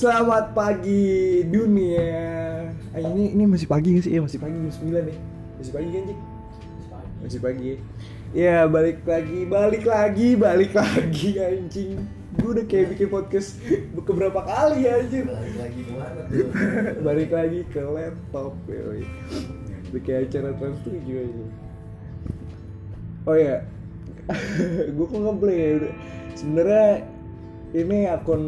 Selamat pagi dunia. Ah, ini ini masih pagi nggak sih? Ya masih pagi jam 9 nih. Masih pagi kan, Cik? Masih pagi. Ya, balik lagi, balik lagi, balik lagi anjing. Gue udah kayak bikin podcast beberapa kali ya anjing. Balik lagi ke mana tuh? balik lagi ke laptop yoi. Bikin acara trans 7 aja. Oh ya, gue kok ngeplay ya udah. Sebenarnya ini akun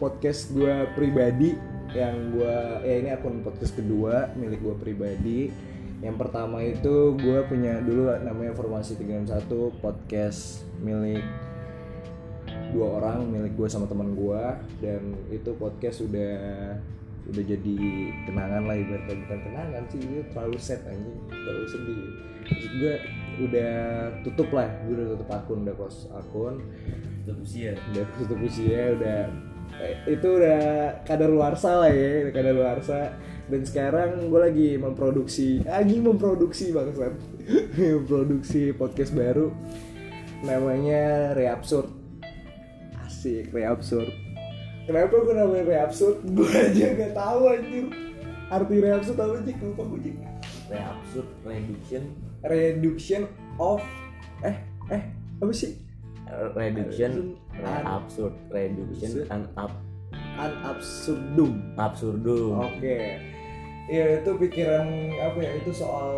podcast gue pribadi yang gue ya ini akun podcast kedua milik gue pribadi. Yang pertama itu gue punya dulu namanya Formasi 361 podcast milik dua orang milik gue sama teman gue dan itu podcast udah udah jadi kenangan lah ibaratnya. Bukan kenangan sih itu terlalu sad anjing terlalu sedih. Maksud gue udah tutup lah gue udah tutup akun udah close akun Tutup usia. udah tutup usia udah. Eh, itu udah kadar luarsa lah ya kadar luarsa. Dan sekarang gue lagi memproduksi lagi memproduksi bangsat. Memproduksi podcast baru. Namanya Reabsurd. Asik Reabsurd. Kenapa gue namanya Reabsurd? Gue aja gak tahu anjir arti Reabsurd apa sih lupa gue Jik. Kayak absurd reduction. Reduction of eh eh apa sih reduction An- absurd reduction and up an absurdum absurdum Oke. Ya itu pikiran apa ya? Itu soal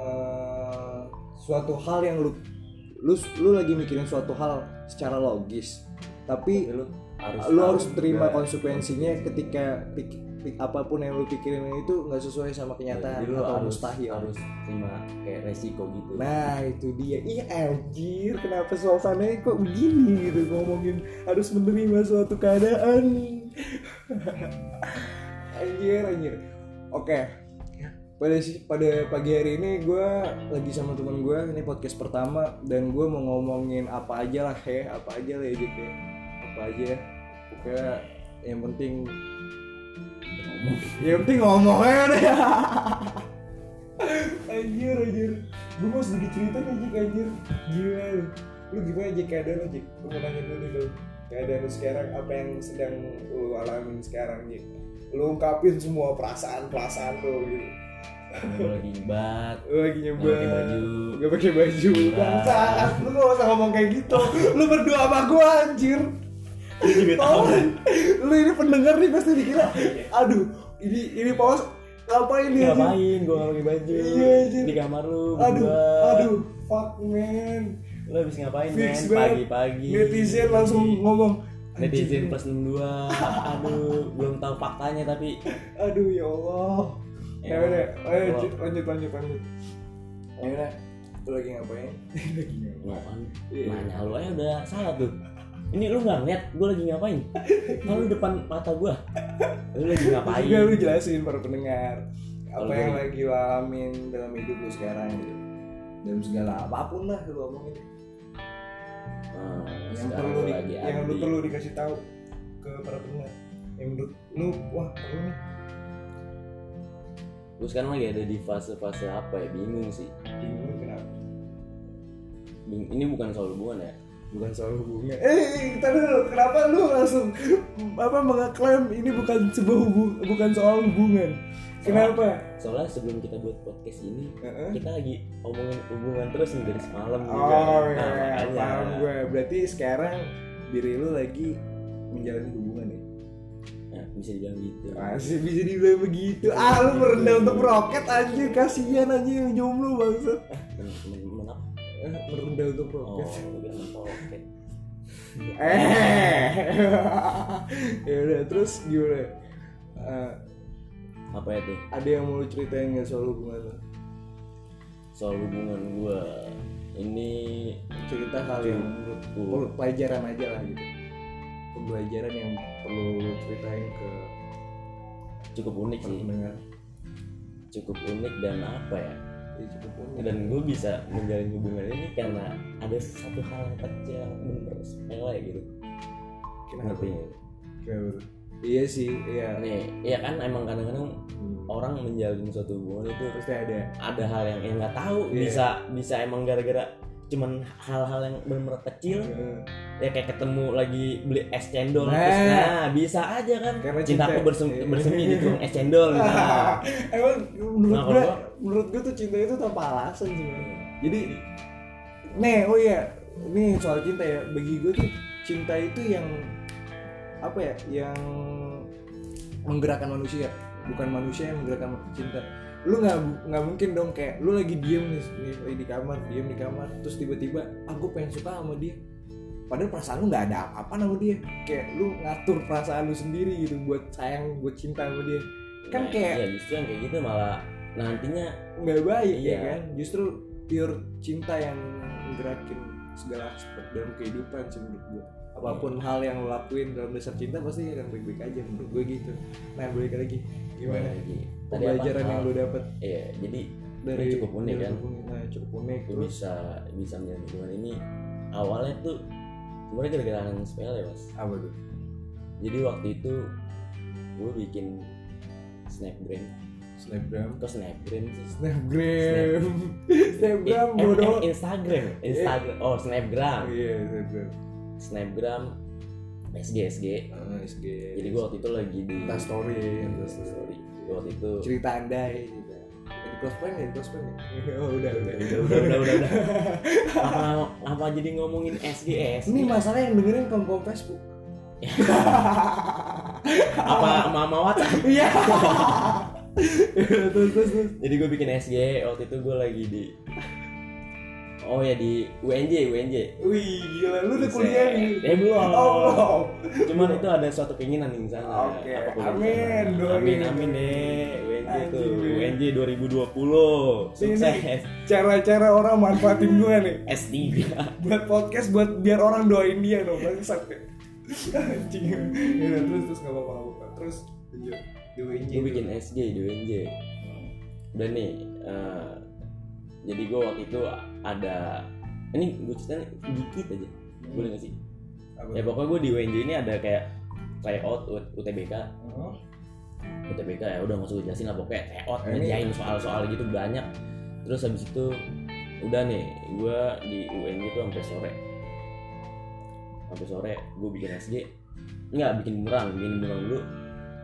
eh, suatu hal yang lu lu lu lagi mikirin suatu hal secara logis. Tapi Tapi lu harus lu harus terima juga. konsekuensinya ketika pik- pik- apa pun yang lu pikirin itu nggak sesuai sama kenyataan Jadi lu atau harus mustahil. harus terima kayak resiko gitu. Nah itu dia. Iya anjir Kenapa suasananya kok begini gitu Ngomongin harus menerima suatu keadaan. Anjir anjir. Oke. Pada si- pada pagi hari ini gue lagi sama temen gue ini podcast pertama dan gue mau ngomongin apa aja lah ya apa aja lah ya Jik, ya. apa aja pokoknya yang penting yang penting ngomong aja deh. Anjir anjir. Gue mau sedikit cerita nih Jik anjir. Gila. Lu lu gimana Jik? Keadaan lu Jik? Gue mau nanya dulu nih lu keadaan lu sekarang apa yang sedang lu alamin sekarang Jik? Lu ungkapin semua perasaan-perasaan lu gitu. Lu lagi nyebat lu lagi nyoba Nggak pakai baju. gak pakai baju. Murah. bangsat lu gak usah ngomong kayak gitu. Lu berdua sama gue anjir Lu ini pendengar nih pasti dikira aduh ini ini paus ngapain nih ngapain? Gua nggak pakai baju. Iya, di kamar lu aduh berdua. aduh fuck man. Lu habis ngapain fix men pagi-pagi. Netizen langsung ngomong netizen plus 62 aduh belum tahu faktanya tapi. Aduh ya Allah. Ya Ya, udah ayo lanjut lanjut lanjut lanjut. Ya udah lu lagi ngapain? Lagi ngapain? Iya. nanya lu aja udah salah tuh ini lu nggak ngeliat gue lagi ngapain? Kalau depan mata gue lu lagi ngapain? Juga lu jelasin para pendengar. Apa yang lagi lu alamin dalam hidup lu sekarang gitu. Dalam segala apa pun lah lu omongin. Nah, yang perlu di, lagi yang lu perlu dikasih tahu ke para pendengar. Yang menurut lu wah perlu nih. Gue sekarang lagi ada di fase-fase apa ya? Bingung sih. Bingung kenapa? Bing- ini bukan soal hubungan ya bukan soal hubungan eh kita dulu kenapa lu langsung apa mengeklaim ini bukan sebuah hubung bukan soal hubungan? Kenapa? soalnya sebelum kita buat podcast ini Heeh. kita lagi omongin hubungan terus nih dari semalam juga. Oh Nah, iya makanya. paham gue berarti sekarang diri lu lagi menjalani hubungan ya? Nah, bisa dibilang gitu. Masih bisa dibilang begitu. Ah lu merendah untuk meroket anjir kasihan anjir yang jomblo apa? Eh, merendah untuk oh eh. Ya udah terus gimana? Eh, apa ya tuh ada yang mau ceritain nggak soal hubungan soal hubungan gue ini cerita hal yang menurut pelajaran aja lah gitu. Pembelajaran yang perlu lu ceritain ke cukup unik sih. pendengar. Cukup unik dan apa ya ya, cukup unik. dan gue bisa menjalin hubungan ini karena ada satu hal yang kecil yang bener sepele gitu kenapa tuh? iya sih iya nih ya kan emang kadang-kadang Hmm. orang menjalin suatu hubungan itu pasti ada ada hal yang yang nggak tahu Iya. bisa bisa emang gara-gara cuman hal-hal yang benar-benar kecil Heeh. ya kayak ketemu lagi beli es cendol Nah. terus nah bisa aja kan Karena cintaku cinta. bersem- Iya. bersemi di tukang es cendol gitu. Nah, Emang menurut Nah, gue, gua- menurut gue tuh cinta itu tanpa alasan sebenarnya. Jadi, nih, oh iya, nih soal cinta ya. Bagi gue tuh cinta itu yang apa ya, yang menggerakkan manusia, bukan manusia yang menggerakkan cinta. Lu nggak nggak mungkin dong kayak lu lagi diem nih, nih di kamar, diem di kamar, terus tiba-tiba aku pengen suka sama dia. Padahal perasaan lu nggak ada apa-apa sama dia. Kayak lu ngatur perasaan lu sendiri gitu buat sayang, buat cinta sama dia. Kan nah, kayak ya justru yang kayak gitu malah nantinya nggak baik ya Iya. kan justru pure cinta yang menggerakin segala aspek dalam kehidupan sih menurut gue apa pun Iya. hal yang lo lakuin dalam dasar cinta pasti akan baik-baik aja menurut gue gitu nah balik lagi gimana? Lagi pembelajaran yang lo dapet? Iya jadi dari Ini cukup unik, dari kan? nah cukup unik terus? bisa bisa menjalin hubungan ini awalnya tuh sebenarnya gara-gara yang sepele mas. Apa tuh? Jadi waktu itu gue bikin snapgram. Snapgram? Kok snapgram sih? Snapgram. Eh, snapgram eh, bodoh. eh, Instagram. Instagram. Oh snapgram. Iya snapgram. Snapgram SG SG Ah, SG jadi gue waktu itu lagi di Insta story Insta story Gua waktu itu cerita andai gitu. Di friend ya, di friend ya. Oh, udah, udah. udah udah udah udah, udah. apa apa jadi ngomongin SG SG Ini masalah yang dengerin kaum-kaum Facebook. apa mama WhatsApp Iya. terus terus terus. jadi gue bikin SG waktu itu gue lagi di oh ya di UNJ UNJ Wih, gila lu udah kuliah nih. eh belum Oh, cuman itu ada suatu keinginan di sana Oke, di amin, doain. amin amin deh UNJ tuh. UNJ 2020 Ini- sukses cara-cara orang manfaatin gue nih S3 buat podcast buat biar orang doain dia dong bangsat. Anjing. Ya, terus terus enggak apa-apa. Terus lanjut. Di UNJ gue bikin SG di UNJ udah nih eh, jadi gue waktu itu ada ini gue ceritain dikit aja. Boleh gak sih? Apa ya pokoknya gue di UNJ ini ada kayak tryout UTBK Oh, UTBK ya udah gue jelasin lah pokoknya tryout ngerjain soal-soal gitu banyak. Terus habis itu udah nih gue di UNJ tuh sampai sore. Sampai sore gue bikin SG nggak bikin bumerang bikin bumerang dulu.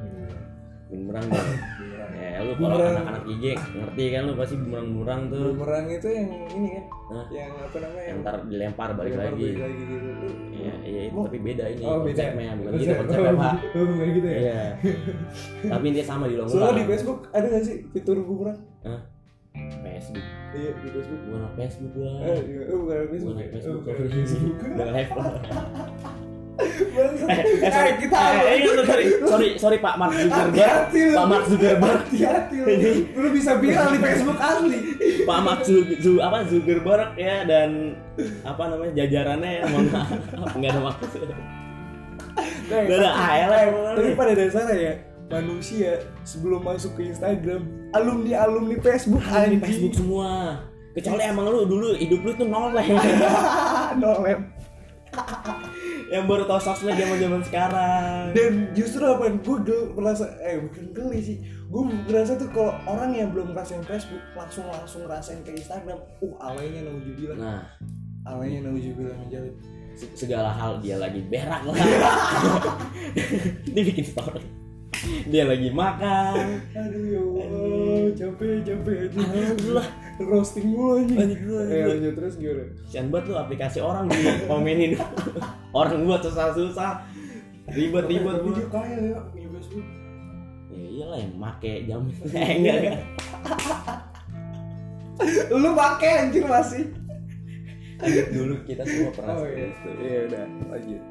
Bikin bumerang Bumerang. ya lu kalau Bumerang. anak-anak IG ngerti kan lu pasti bumerang-bumerang tuh Bumerang itu yang ini kan? Hah? Yang apa namanya? yang ntar dilempar balik Dilempar lagi balik lagi gitu. Iya, iya itu Mau- tapi beda ini Oh, beda. konsepnya bukan Konsep. gitu konsepnya Oh, pak Oh, bukan gitu ya? iya tapi intinya sama di Soalnya longgong di Facebook ada gak sih fitur bumerang? Facebook Iya di Facebook. bukan Facebook gua Eh, iya. oh, bukan Facebook. bukan ya? Facebook Oh, bukan Facebook. udah live lah Bangsat. Eh, sorry. Kita eh, eh, sorry, sorry, sorry, Pak Mark Zuckerberg. Pak Mark Zuckerberg. Hati-hati lu. Bisa viral di Facebook asli. Pak Mark Zu- Zu- apa Zuckerberg ya dan apa namanya jajarannya ya mohon maaf. Nggak ada maksud Gak ada AL Tapi pada dasarnya ya manusia sebelum masuk ke Instagram alumni alumni Facebook anjing. Facebook semua. Kecuali emang lu dulu hidup lu tuh nol lah nolem yang baru tau sosmed zaman zaman sekarang. Dan justru apa gue gel, merasa eh bukan geli sih. Gue merasa tuh kalau orang yang belum ngerasain Facebook langsung langsung ngerasain ke Instagram uh alainya naujubillah nah. Alainya naujubillah menjauh se- segala hal dia lagi berak lah. Dia bikin story. Dia lagi makan. Aduh ya capek capek. Aja alhamdulillah roasting mulu aja Lanjut dulu, eh lanjut terus gimana? Sian banget lu aplikasi orang di komenin orang buat susah-susah. Ribet-ribet gua. dia kaya ya punya Facebook. Ya iyalah yang make jam. Eh enggak enggak. Lu pakai anjir masih. Lanjut dulu kita semua pernah oh iya iya udah lanjut.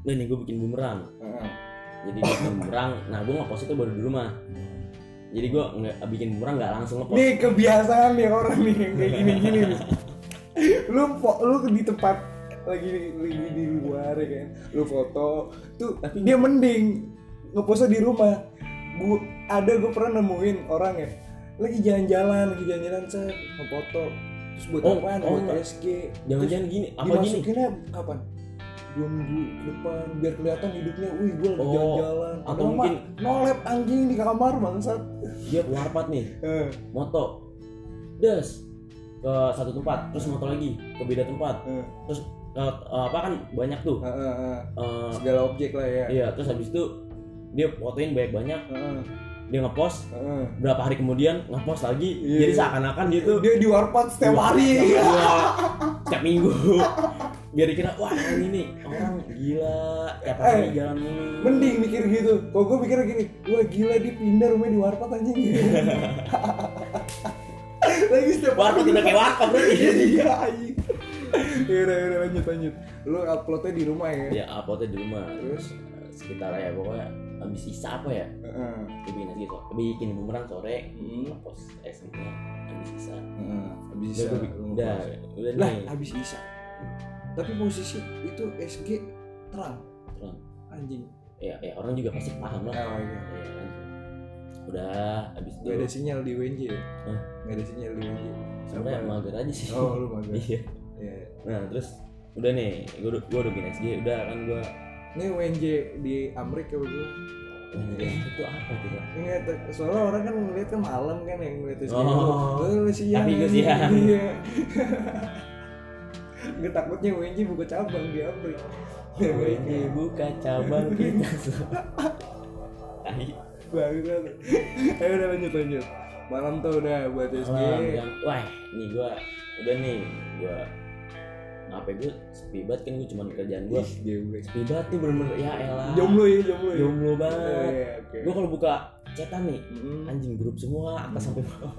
Udah nih gue bikin bumerang. Jadi gue bikin bumerang. Nah gue ngepost itu baru di rumah jadi gue nggak bikin bumerang nggak langsung ngepost. Nih kebiasaan nih orang nih yang kayak gini gini nih. Lu lu di tempat lagi lagi di luar ya kan. Lu foto tuh Tapi- dia mending ngepostnya di rumah. Gua ada gue pernah nemuin orang ya lagi jalan-jalan lagi jalan-jalan set ngefoto. Terus buat Oh, apaan? oh, buat. SG jangan-jangan gini apa gini? dimasukinnya kapan dua minggu ke depan biar kelihatan hidupnya wih gue lagi Oh, jalan-jalan. atau Padahal mungkin- nolep anjing di kamar bangsat. Dia warpat nih. Eh. Moto. Des. Ke satu tempat terus moto lagi ke beda tempat. Eh, terus eh, eh, apa kan banyak tuh. Eh, eh, eh. Eh, segala objek lah ya. Iya terus habis itu dia fotoin banyak banyak dia ngepost. Eh. berapa hari kemudian ngepost lagi. Iya. jadi seakan-akan dia tuh dia di warpat setiap hari. Setiap minggu biar dikira wah ini nih orang gila. Tiap hari Eh, jalan mulu mending mikir gitu. Kok gue mikir gini wah gila dia pindah rumahnya di warpat anjing. Lagi setiap warkop hari. udah kayak warkop berarti iya anjing ya udah ya udah lanjut lanjut. Lu uploadnya di rumah ya? Ya uploadnya di rumah. Terus? Sekitar ya pokoknya habis sisa apa ya? Heeh. gue bikin lagi so bikin bumerang sore Hmm. esnya habis sisa habis udah isa gue bikin lu udah. Ngepost. udah lah habis isa tapi posisi itu SG terang Terang. anjing ya ya orang juga pasti paham lah oh iya Ya, kan. udah habis itu Gak ada sinyal di WNJ ya? Hah? Gak ada sinyal di WNJ sebenarnya Apa? mager aja sih Oh lu mager iya Iya. nah terus udah nih gue udah gue udah bikin SG udah kan gue Ini WNJ di Amerika berdua itu apa tuh Pak? Ingat, soalnya orang kan ngeliat kan malam kan yang ngeliat SG Oh. Lu siang Tapi gue siang. Iya Gue takutnya WNJ buka cabang di Amerika WNJ buka cabang kita. Bangsat Ayo udah lanjut lanjut. Malam tuh udah buat SG Malam, yang wah nih gua udah nih gua HP gue sepi banget kan gue cuma kerjaan geblek. sepi banget tuh bener-bener ya elah. Jomblo ya jomblo ya? Jomblo Oh, banget. iya, oke. gua kalau buka chatan nih Mm-mm. anjing grup semua atas sampai bawah.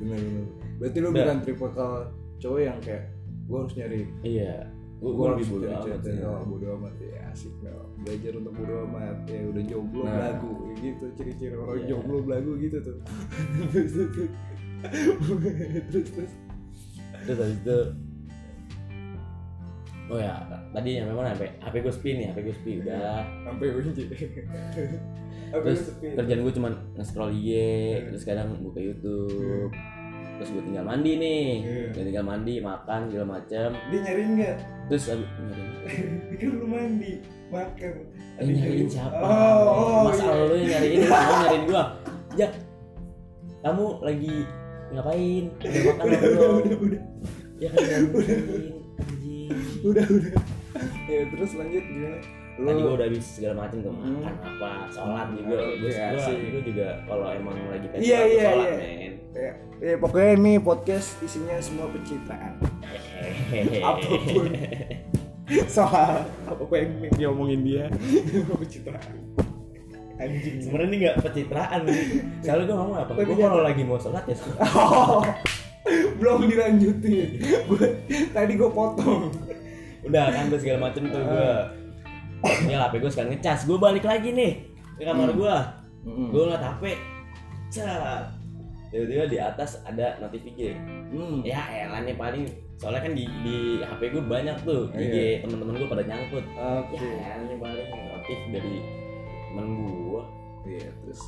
Bener bener. Berarti lu bukan tipikal cowok yang kayak gue harus nyari iya. Gue harus lebih bodo amat sih. oh bodo amat. Ya asik no. belajar untuk bodo amat. Ya udah jomblo Nah. belagu. Gitu ciri-ciri orang Iya. jomblo belagu gitu tuh. Terus terus terus terus itu oh ya tadi yang memang HP HP gue sepi nih HP gue sepi udah. Sampai kunci. Apa terus kerjaan gue cuma nge-scroll IG terus kadang buka YouTube terus gue tinggal mandi nih. Iya. gue tinggal mandi makan segala macam dia nyariin nggak? Terus abis nyariin. Kan lu mandi makan. Eh, nyariin siapa? Oh, oh masa iya. lu nyariin kamu nyariin gua. Jak kamu lagi ngapain? Udah makan udah udah udah udah. Ya kan nyariin anjing. Udah udah. Ya terus lanjut gimana? Tadi gua udah habis segala macam tuh Hmm. makan apa sholat juga asik. gua juga kalau emang lagi pengen Iya, sholat, iya, sholat iya. men ya, ya pokoknya ini podcast isinya semua pencitraan apa pun. Soal apa yang diomongin dia pencitraan. Anjing. Sebenarnya ini nggak pencitraan. Nih soalnya gua ngomong apa? Gua kalau lagi mau sholat ya oh, belum dilanjutin. Gue tadi gue potong. Udah kan gua segala macam tuh gua. Ya HP gua sekarang ngecas. Gua balik lagi nih ke kamar gua. Hmm. gue ngeliat HP cat tiba-tiba di atas ada notifikasi Hmm. ya elah nih paling. Soalnya kan di, di HP gue banyak tuh. IG Iya. teman-teman gue pada nyangkut. Oke. Ya elah nih paling. Notif dari temen gue iya terus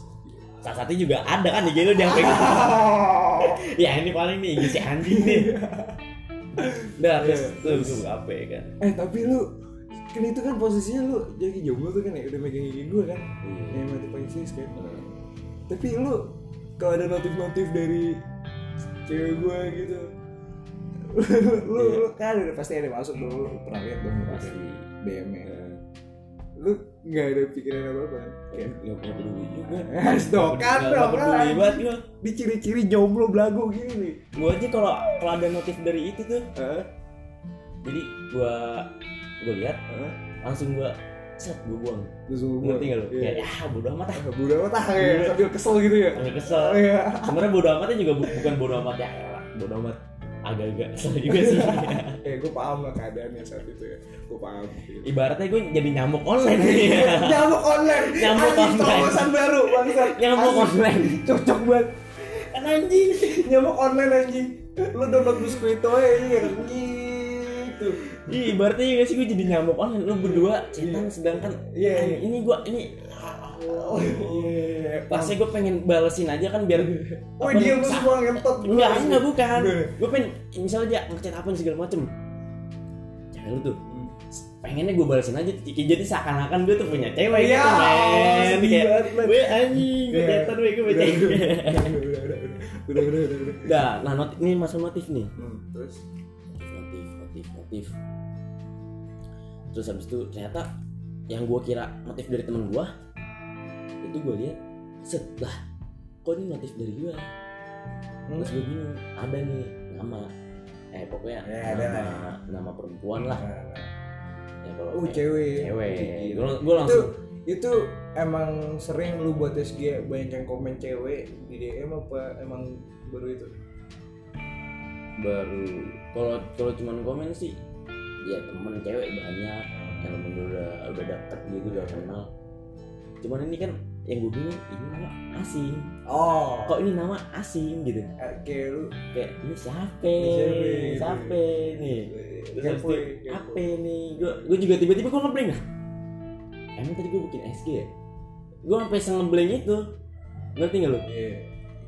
salah satu juga ada kan IG lu di HP gue ya ini paling nih IG si anjing nih. Udah terus Iya, tuh terus. gue buka HP kan. Eh tapi lu kan itu kan posisinya lu jadi jomblo tuh kan ya udah megang gigi gue kan. Iya. yang mati paling serius kan. Tapi lu kalau ada notif-notif dari cewek gue gitu. Lu, Iya. lu kan udah pasti ada masuk dong lu pernah lihat dong pasti DM nya Eh, lu nggak ada pikiran apa apa kayak nggak nggak peduli juga. Dong kan Nggak- dong nggak peduli banget gue di ciri-ciri jomblo belagu gini nih. Gue aja kalau kalau ada notif dari itu tuh. Jadi gua gua lihat langsung gua set gua buang Terus lu buang. ngerti gak lu Iya. kayak ya bodo amat ah Ah, Bodo amat ah ya, sambil kesel gitu ya. sampai kesel Oh iya. sebenarnya bodo amatnya juga bu- bukan bodo amat ya elah bodo amat agak-agak kesel juga sih Eh, gue paham lah keadaannya saat itu ya. Gue paham. Gitu. ibaratnya gue jadi nyamuk online Nyamuk online. Nyamuk Anjing, online. terobosan baru bangsa. nyamuk online Cocok banget. kan anjing Nyamuk online anjing. Lu download Biskuito aja ya gitu. Ih, ibaratnya juga sih gue jadi nyamuk online lu berdua cinta sedangkan Iya, iya. ini gua ini Oh iya. pasti gue pengen balesin aja kan biar apa dia sa- semua ngentot. Enggak, enggak bukan. Bener. Gue pengen misalnya dia ngechat apa segala macem. Cewek lu tuh pengennya gue balesin aja jadi seakan-akan gue tuh punya cewek Iya, gitu men kayak gue anjing gue Iya. chatan gue gue baca udah, udah, udah, udah, nah not, ini masuk notif nih. Hmm, terus Notif, notif. Terus habis itu ternyata yang gua kira notif dari temen gua itu gua lihat set lah kok ini notif dari gua Hmm. terus gue bingung ada nih nama eh pokoknya Ya, ada nama, lah. nama perempuan lah ya kalau oh kayak cewek cewek Gitu. gue gue itu langsung itu emang sering lu buat SG banyak yang komen cewek di DM apa emang baru itu baru. Kalau kalau cuman komen sih ya temen cewek banyak yang temen gue udah udah dapet gitu udah kenal. Cuman ini kan yang gue bingung ini nama asing. Oh. Kok ini nama asing gitu? Kayak lu kayak ini siapa? Ini siapa siapa nih? Kepo. apa nih? Gue gue juga tiba-tiba gue ngeblank dah emang tadi gue bikin SG ya? Gue sampai ngeblank itu. Ngerti gak lu? Iya.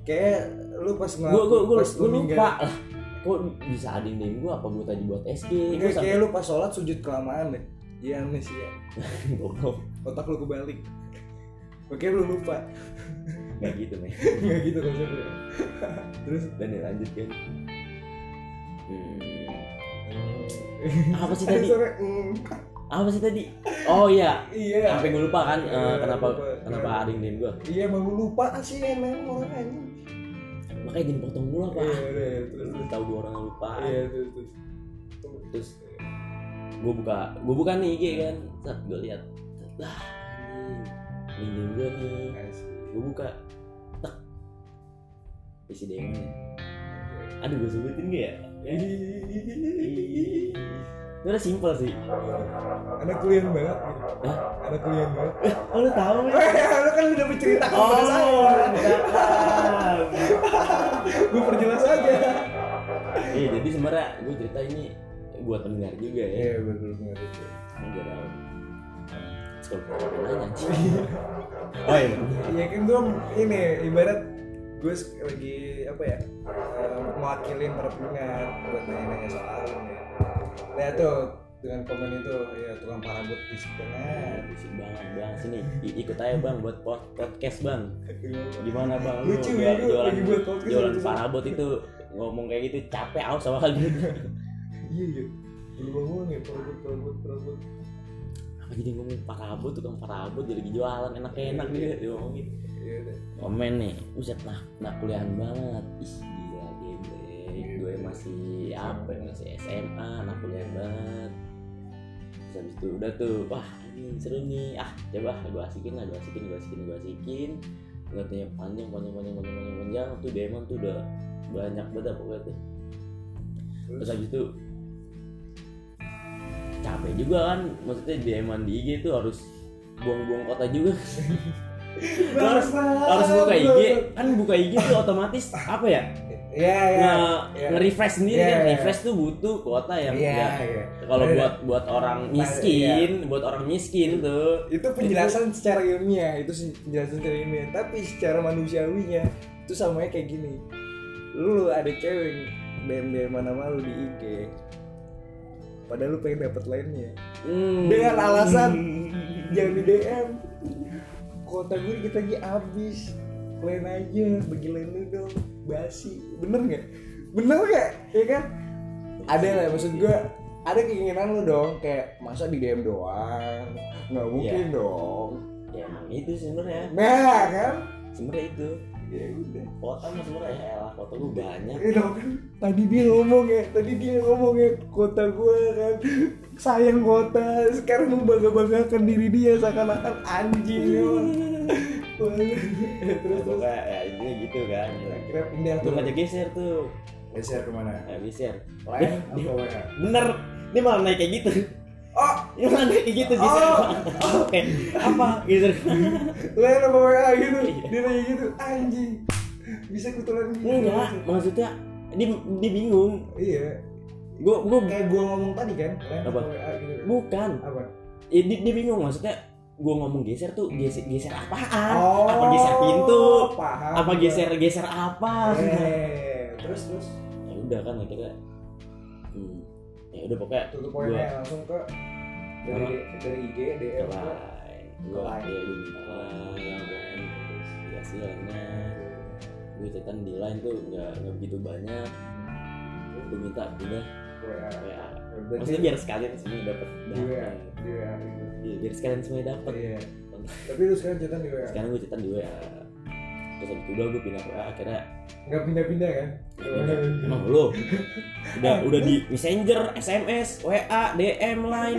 kayak lu pas gue gue gue pas lu gue ninggal- lupa lah kok bisa ada yang DM gue apa gue tadi buat SG Kayak, sampai kayak lu pas sholat sujud kelamaan deh. Iya amnesia goblok. Otak lu kebalik. Oke lu lupa. Nggak gitu nih Nggak gitu konsepnya Terus? Dan ya, lanjut kan hmm, apa sih tadi? Sore, mm. apa sih tadi? Oh iya. Iya. Sampai gue lupa kan Iya, kenapa lupa. kenapa ada yang DM gue Iya emang lu lupa sih emang orang anjing makanya jadi potong dulu apa Iya udah terus. lu tahu dua orang lupa. Iya terus terus. Terus gue buka gue buka nih IG kan. Saat gue lihat. Lah link gue nih. Gue buka. Tak isi DM aduh gue sebutin gak ya? Ih. Itu udah simpel sih. Anak kuliah banget. Hah? Anak kuliah banget. Oh lu tahu ya Lu kan udah menceritakan oh saya. Gue perjelas aja. Iya jadi sebenarnya gue cerita ini buat pendengar juga ya. Iya benar itu Kan gue tahu Oh iya. Iya kan gue ini ibarat gue lagi apa ya eh, mewakilin para pendengar buat nanya-nanya soal ini. Nah tuh dengan komen itu ya tukang parabot fisik banget. Bisik banget bang sini ikut aja bang buat pod- podcast bang gimana bang lu Lucu ya, jualan lagi buat podcast jualan lucu. parabot itu ngomong kayak gitu capek aus sama kali Iya iya. Lu ngomong ya parabot parabot parabot. apa jadi ngomong parabot tukang parabot jadi jualan enak-enak Iya. dia ngomongin Iya komen nih buset nah nah kuliahan banget ih geblek gue masih apa ya, masih SMA nah kuliahan banget. Terus habis itu udah tuh wah ini seru nih. Ah coba gue asikin lah gue asikin gue asikin gue asikin. Nggak tanya panjang panjang panjang panjang panjang panjang. Tuh demon tuh udah banyak banget pokoknya tuh. Terus habis itu capek juga kan maksudnya demon di IG tuh harus buang-buang kota juga. Harus harus buka IG kan buka IG tuh otomatis apa ya Iya iya. nge, iya. nge-refresh sendiri Iya, kan iya. refresh tuh butuh kuota yang Iya ya, iya. kalau Iya. buat buat orang miskin buat orang miskin tuh itu penjelasan secara ilmiah itu sih penjelasan secara ilmiah tapi secara manusiawinya itu samanya kayak gini lu ada cewek DM DM mana malu di IG padahal lu pengen dapet lainnya Hmm. dengan alasan jangan di DM kota gue kita lagi habis lain aja bagi lain lu dong basi. Bener nggak? Bener nggak? Ya kan? Ada lah maksud gue ada keinginan lu dong kayak masa di DM doang? Nggak mungkin Iya. dong. Ya emang itu sebenarnya. Nah kan? Sebenarnya itu ya udah. Kota mah sebenarnya ya elah gue banyak. Eh, dong, kan tadi dia ngomong ya tadi dia ngomong ya kota gue kan. Sayang kota sekarang membangga banggakan diri dia seakan-akan. Anjing emang. terus terus pokoknya ya intinya gitu kan. Kira pindah gue ngajak geser tuh. Geser ke mana? Ya geser. Lain apa bener. Dia malah naik kayak gitu kayak gitu geser Oh. oke. Apa? Geser lain apa WA gitu? Dia nanya gitu anjing bisa kebetulan gitu enggak maksudnya dia dia bingung. Iya. Gue gue kayak gua ngomong tadi kan lain apa? WA gitu. Bukan. Apa? Ya, dia, dia bingung maksudnya gue ngomong geser tuh geser geser apaan? Oh, apa geser pintu? paham. Apa gua. geser geser apa? Eh, terus terus. Ya udah kan akhirnya. Hmm, ya udah pokoknya tutup Gua- poinnya langsung ke dari dari IG DM ke lain gue Line. ya gue minta Line-nya gue chatan di line tuh nggak nggak begitu banyak. Gue minta udah WA. Maksudnya biar sekalian semua dapat gitu. Iya, biar sekalian semua dapat Iya. Tapi lu sekarang chatan di WA. sekarang gue chatan di WA terus habis itu udah gue pindah ke WA akhirnya Nggak pindah-pindah kan? pindah. emang lo udah udah di messenger SMS WA DM line.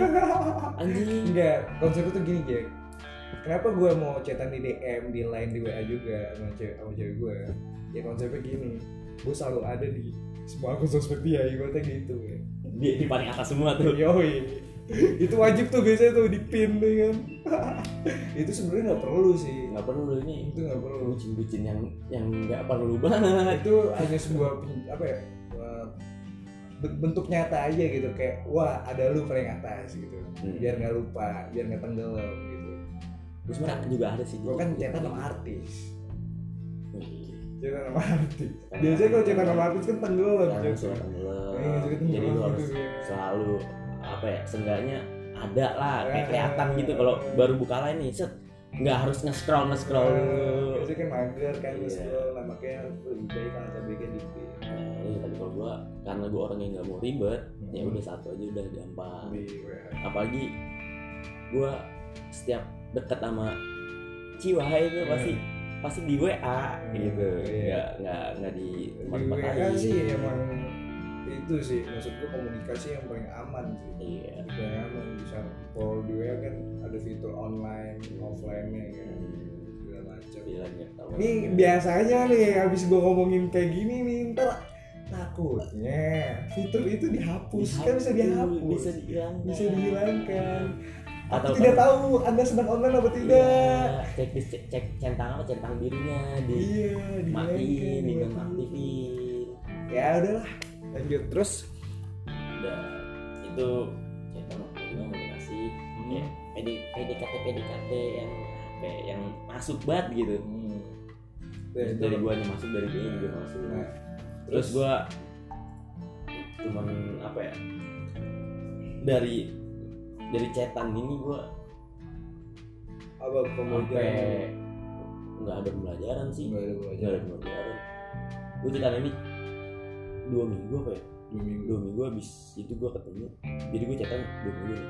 Anjing. Enggak, konsepnya tuh gini Jack. Kenapa gue mau chatan di DM, di line, di WA juga sama cewek, sama cewek gue Ya konsepnya gini. Gue selalu ada di semua akun sosmed dia, ibaratnya gitu ya di, di paling atas semua tuh. Yoi. Itu wajib tuh biasanya tuh di pin tuh kan Itu sebenarnya nggak perlu sih. Nggak perlu ini Itu nggak perlu. Bucin-bucin yang yang nggak perlu banget. Itu hanya sebuah, apa ya eh, ben- bentuk nyata aja gitu. Kayak wah ada lu paling atas gitu. Hmm. biar nggak lupa biar nggak tenggelam gitu. Terus mereka juga ada sih. Gue kan cetak sama artis. Iya. cetak sama artis. Biasanya kalau cetak sama artis kan tenggelam suka tenggelam Iya, jadi lu gitu, harus iya. selalu apa ya seenggaknya ada lah kayak Eh. kelihatan gitu kalau baru buka line nih set nggak harus nge-scroll nge-scroll Eh, biasanya kan mager kan Iya. terus scroll nah makanya lebih baik kalau cabenya di Nah, ini tadi kalau gua karena gua orang yang nggak mau ribet ya Hmm. udah satu aja udah gampang apalagi gua setiap deket sama Ciwahai itu Hmm. pasti pasti di WA gitu Iya. nggak nggak nggak di tempat-tempat lain sih emang itu sih maksud gue komunikasi yang paling aman sih. Iya. Paling aman bisa kalau di WA kan ada fitur online offline nya kan segala macam. Ini biasanya nih habis gue ngomongin kayak gini nih ntar takutnya fitur itu dihapus, kan bisa dihapus bisa dihilangkan. Bisa dihilangkan. Atau Aku tidak tahu anda sedang online apa tidak. Iya, cek di cek, cek centang apa centang birunya di iya matiin di nonaktifin ya udahlah lanjut terus? Udah itu juga mau dikasih kayak PD, PDKT PDKT yang apa ya, yang masuk banget gitu. Ya, itu. dari guanya masuk dari dia juga masuk. Nah, terus gua cuman apa ya dari dari cetan ini gua apa pembelajaran? nggak ada pembelajaran sih. Nggak ada pembelajaran. Pembelajaran. Gue cetan ini dua minggu apa ya? Dua minggu. Dua minggu habis itu gue ketemu jadi gue cetan dua minggu nih.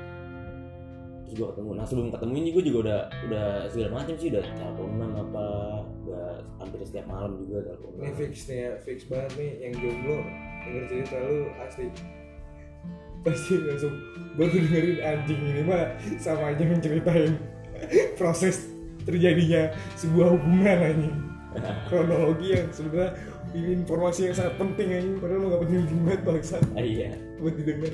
Terus gue ketemu. Nah sebelum ketemu ini gue juga udah udah segala macam sih udah teleponan apa udah hampir setiap malam juga ini teleponan fix nih ya fix banget nih yang jomblo. Denger cerita lu asli. Pasti langsung baru dengerin anjing ini mah sama aja menceritain proses terjadinya sebuah hubungan anjing. Kronologi yang sebenarnya ini informasi yang sangat penting anjing padahal lo gak penting-penting banget bangsa ah, iya. Buat didengar.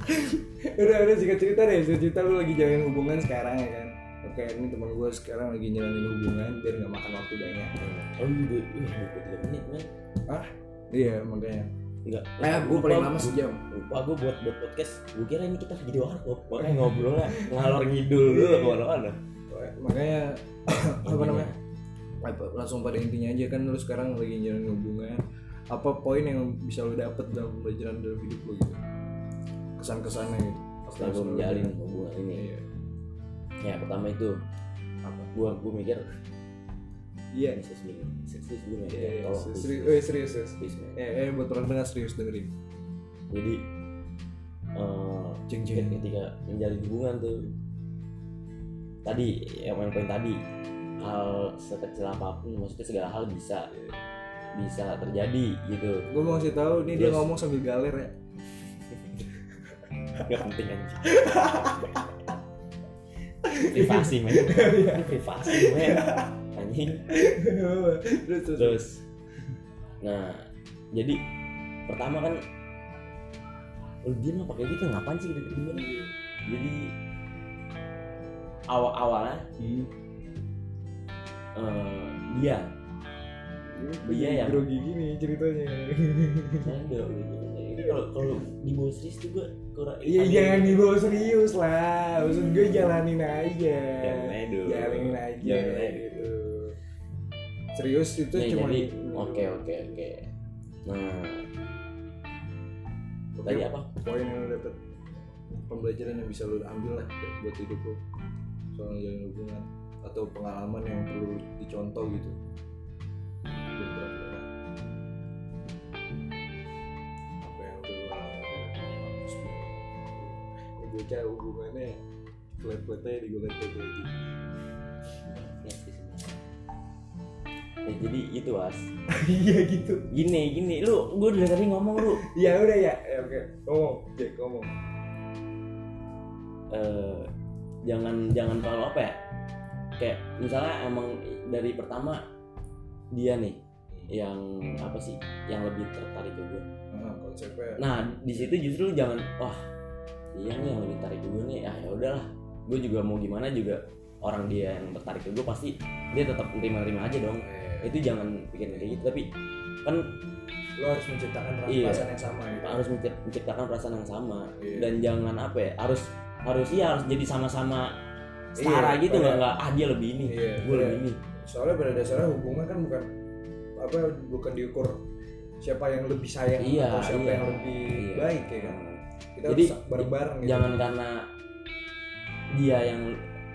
Udah udah singkat cerita deh singkat cerita lu lagi jalanin hubungan sekarang ya kan? Oke ini teman gue sekarang lagi jalanin hubungan biar nggak makan waktu banyak. Oh iya udah uh, tiga menit men iya makanya. Enggak eh gue paling lama sejam. lupa gue buat buat podcast gue kira ini kita lagi di warkop makanya ngobrol lah ngalor ngidul dulu ke mana-mana. Makanya apa Intinya. namanya apa, langsung pada intinya aja kan lu sekarang lagi jalanin hubungan. Apa poin yang bisa lu dapet dalam pelajaran dalam hidup lu gitu? Kesan-kesannya gitu. Setelah gue menjalin hubungan ini. Iya. Ya pertama itu apa? gue gue mikir iya. Serius nih serius gue mikir Iya, tolong serius, serius, serius, serius, serius. serius, men. Eh, eh, buat orang dengar serius dengerin. jadi eh, Jeng ketika, ketika menjalin hubungan tuh tadi yang main poin tadi hal sekecil apa pun maksudnya segala hal bisa bisa terjadi gitu. Gue mau kasih tahu nih dia ngomong sambil galer ya. nggak penting kan privasi men. Ini privasi men. Anjing. Terus, terus. terus. Nah jadi pertama kan lu dia mah pakai gitu ngapain sih? Gitu gimana jadi awal awalnya Hmm. Eh, dia Dia yang- grogi gini ceritanya. saya udah udah gimana ya. ini kalau kalau dibawa serius tuh gue kurang Iya jangan dibawa serius lah. Maksud gue jalanin aja. Jalanin aja. Jalanin aja. Jalanin aja. gitu. Serius itu Nih, cuma jadi oke oke oke nah tadi apa poin yang lu dapet pembelajaran yang bisa lu ambil lah buat hidup lu soal jalan hubungan atau pengalaman yang perlu dicontoh gitu? Apa yang udah kampus ya bocah hubungannya flat flat aja digolet gitu Ya, jadi itu as iya gitu. Gini gini. Lu gue udah tadi ngomong lu. Ya udah ya, ya oke. Okay. ngomong Jack ngomong. Uh, jangan jangan terlalu apa ya? Kayak misalnya emang dari pertama dia nih yang apa sih yang lebih tertarik ke gue nah, konsepnya. Nah di situ justru jangan wah dia nih yang lebih tertarik ke gue nih. Ah ya udahlah. Gue juga mau gimana juga orang dia yang tertarik ke gue pasti dia tetap terima-terima aja dong. Eh, itu jangan bikin kayak gitu. Tapi kan lo harus menciptakan Iya. perasaan yang sama gitu. Harus mencipt- menciptakan perasaan yang sama. Iya. dan jangan apa ya harus harus iya harus jadi sama-sama setara Iya, gitu nggak nggak ah dia lebih ini Iya, gue pada- lebih ini. Soalnya pada dasarnya hubungan kan bukan apa bukan diukur siapa yang lebih sayang Iya, atau siapa iya. yang lebih Iya. baik ya kan? Kita Jadi, bareng-bareng gitu. jangan karena dia yang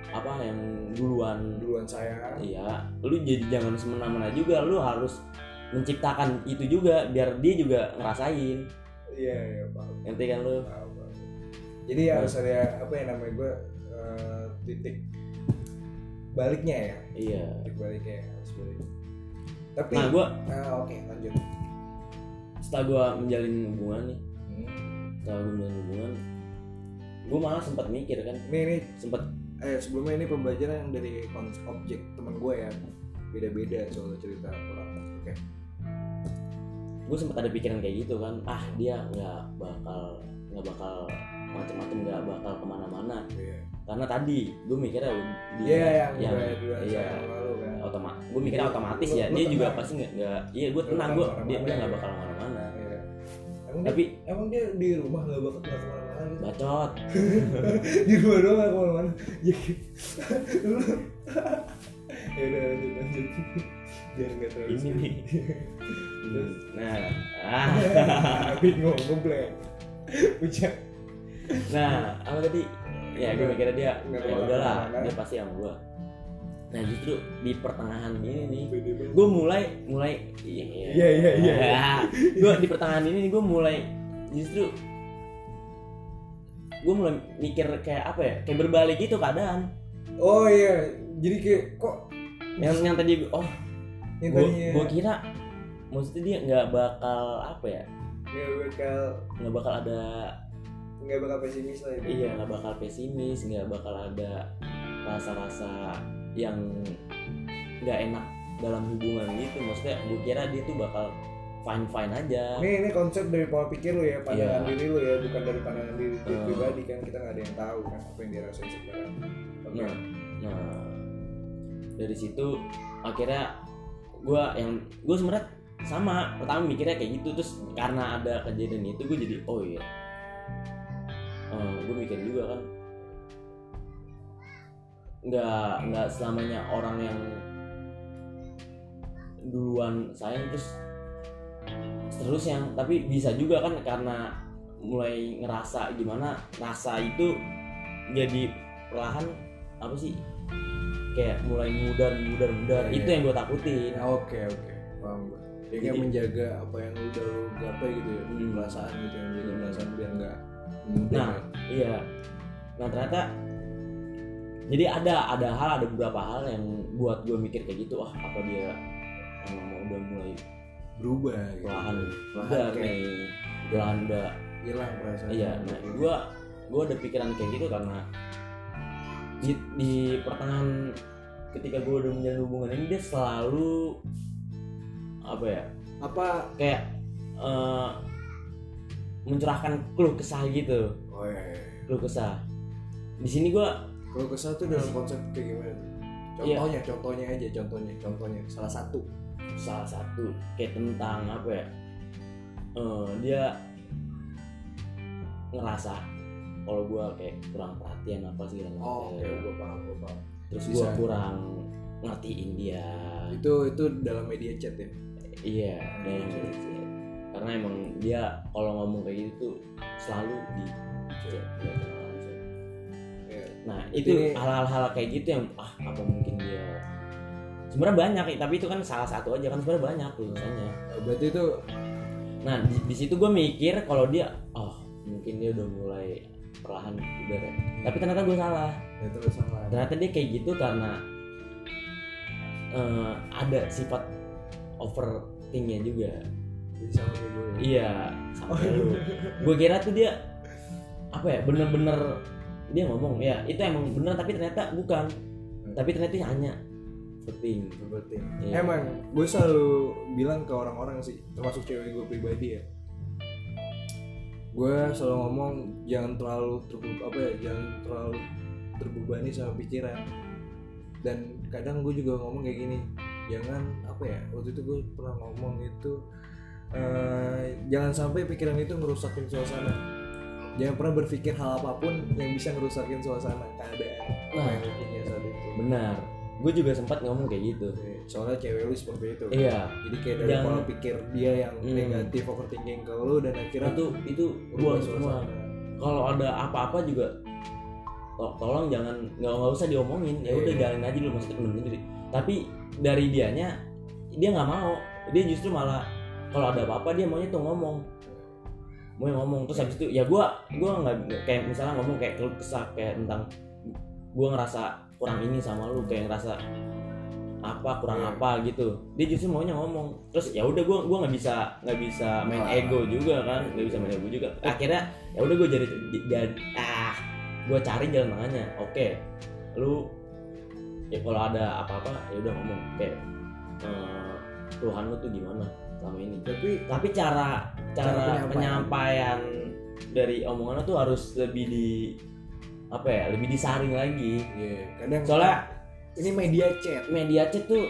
apa yang duluan. Duluan saya iya lu jadi jangan semena-mena juga lu harus menciptakan itu juga biar dia juga ngerasain. Iya iya paham. Nanti kan lu? Paham, paham. jadi Nah. harus ada apa yang namanya gue titik baliknya ya? Iya. Titik baliknya ya, harus balik. Tapi nah gue ah, oke lanjut. Setelah gue menjalin hubungan nih Hmm. setelah gue menjalin hubungan gue malah sempat mikir kan. Ini ini sempat eh sebelumnya ini pembelajaran dari kons- objek teman gue ya. Beda-beda soal cerita orang. Oke. Gue sempat ada pikiran kayak gitu kan. Ah dia nggak bakal nggak bakal macam-macam nggak bakal ke mana-mana. Iya karena tadi gue mikirnya dia Iya yang yang dua iya tahun lalu kan. otomatis gue mikirnya otomatis ya dia juga pasti nggak nggak iya gue tenang gue dia dia nggak ya. bakal ke mana-mana Iya. Tapi emang dia di rumah nggak bakal ke mana-mana gitu. bacot di rumah doang nggak ke mana-mana. Ya. Ya udah lanjut lanjut. Biar nggak terlalu. ini nih nah ah Bingung ngeblek. Pucat. nah apa tadi ya gue mikirnya dia ya udahlah ke mana-mana. dia pasti sama gue nah justru di pertengahan ini nih gue mulai mulai iya Iya, iya, iya. gue di pertengahan ini gue mulai justru gue mulai mikir kayak apa ya kayak berbalik gitu keadaan. Oh iya, jadi kayak kok yang yang tadi oh yang gue tadinya gue kira maksudnya dia nggak bakal apa ya? Nggak bakal nggak bakal ada nggak bakal pesimis lah itu. iya nggak bakal pesimis nggak bakal ada rasa-rasa yang nggak enak dalam hubungan gitu maksudnya gue kira dia tuh bakal fine fine aja Ini ini konsep dari pola pikir lu ya, pandangan Iya. diri lu ya, bukan dari pandangan diri Hmm. pribadi kan kita nggak ada yang tahu kan apa yang dia rasain sekarang. Oke. Nah, nah dari situ akhirnya gue yang gue sebenarnya sama pertama mikirnya kayak gitu terus karena ada kejadian itu gue jadi oh iya gue mikir juga kan nggak nggak selamanya orang yang duluan sayang terus terus yang tapi bisa juga kan karena mulai ngerasa gimana rasa itu jadi perlahan apa sih kayak mulai mudar mudar mudar Iya, itu iya. yang gue takutin Nah, Oke oke, paham gue. Kayak Jadi- menjaga apa yang udah lu gapai gitu ya, Hmm. perasaan gitu yang menjaga Hmm. perasaan biar nggak. Nah, iya nah ternyata jadi ada ada hal ada beberapa hal yang buat gue mikir kayak gitu ah apa dia emang udah mulai berubah gitu. perlahan Perlahan udah nih perlahan udah hilang perasaan. iya nah gue gue ada pikiran kayak gitu karena di, di pertengahan ketika gue udah menjalin hubungan ini dia selalu apa ya apa? kayak eh, mencurahkan keluh kesah gitu Oh iya. iya. keluh kesah di sini gue Kalau kesal tuh dalam konsep kayak gimana? Iya. Contohnya, contohnya aja, contohnya, contohnya. Salah satu. salah satu kayak tentang apa ya eh, dia ngerasa kalau gue kayak kurang perhatian apa segala macam Oh, oke, gue paham, gue paham. terus bisa. gue kurang ngertiin dia Itu itu dalam media chat ya. iya Media dan chat. Karena emang dia kalau ngomong kayak gitu tuh selalu di. Iya. nah itu hal-hal kayak gitu yang ah apa mungkin dia sebenarnya banyak tapi itu kan salah satu aja kan sebenarnya banyak tulisannya Nah, Berarti itu Nah di, di situ gue mikir kalau dia, oh mungkin dia udah mulai perlahan udah deh tapi ternyata gue salah ya terus salah ternyata dia kayak gitu karena eh, ada sifat overthinknya juga jadi sama kayak gue ya. iya sama lu gue kira tuh dia apa ya bener-bener dia ngomong ya itu emang bener tapi ternyata bukan tapi ternyata hanya overthink Overthink. Iya. Emang gue selalu bilang ke orang-orang sih, termasuk cewek gue pribadi ya. Gue selalu ngomong jangan terlalu terbu apa ya, jangan terlalu terbebani sama pikiran. Dan kadang gue juga ngomong kayak gini, jangan apa ya, waktu itu gue pernah ngomong itu eh, jangan sampai pikiran itu ngerusakin suasana. Jangan pernah berpikir hal apa pun yang bisa ngerusakin suasana keadaan Nah. yang punya saat itu. benar gue juga sempat ngomong kayak gitu Soalnya cewek lu seperti itu. iya jadi kayak dari Jangan- pola pikir dia yang Hmm. negatif overthinking ke lu dan akhirnya itu itu buang semua kalau ada apa-apa juga to- tolong jangan nggak nggak usah diomongin ya udah Iya. jalanin aja dulu maksudnya pendem sendiri tapi dari dianya dia nggak mau dia justru malah kalau ada apa-apa dia maunya tuh ngomong. Mau ngomong. Terus habis itu ya gua gua nggak kayak misalnya ngomong kayak keluh kesah kayak tentang gua ngerasa kurang ini sama lu kayak ngerasa apa kurang Iya. apa gitu. Dia justru maunya ngomong. Terus ya udah gua gua nggak bisa nggak bisa main ego juga kan. Nggak bisa main ego juga. Akhirnya ya udah gue jadi jadi ah gue cari jalan tengahnya. Oke lu ya kalau ada apa-apa ya udah ngomong. Kayak eh, keluhan lu tuh gimana selama ini. Tapi tapi cara Cara cara, penyampaian. dari omongan tuh harus lebih di apa ya lebih disaring lagi. Kadang soalnya ini media chat. Media chat tuh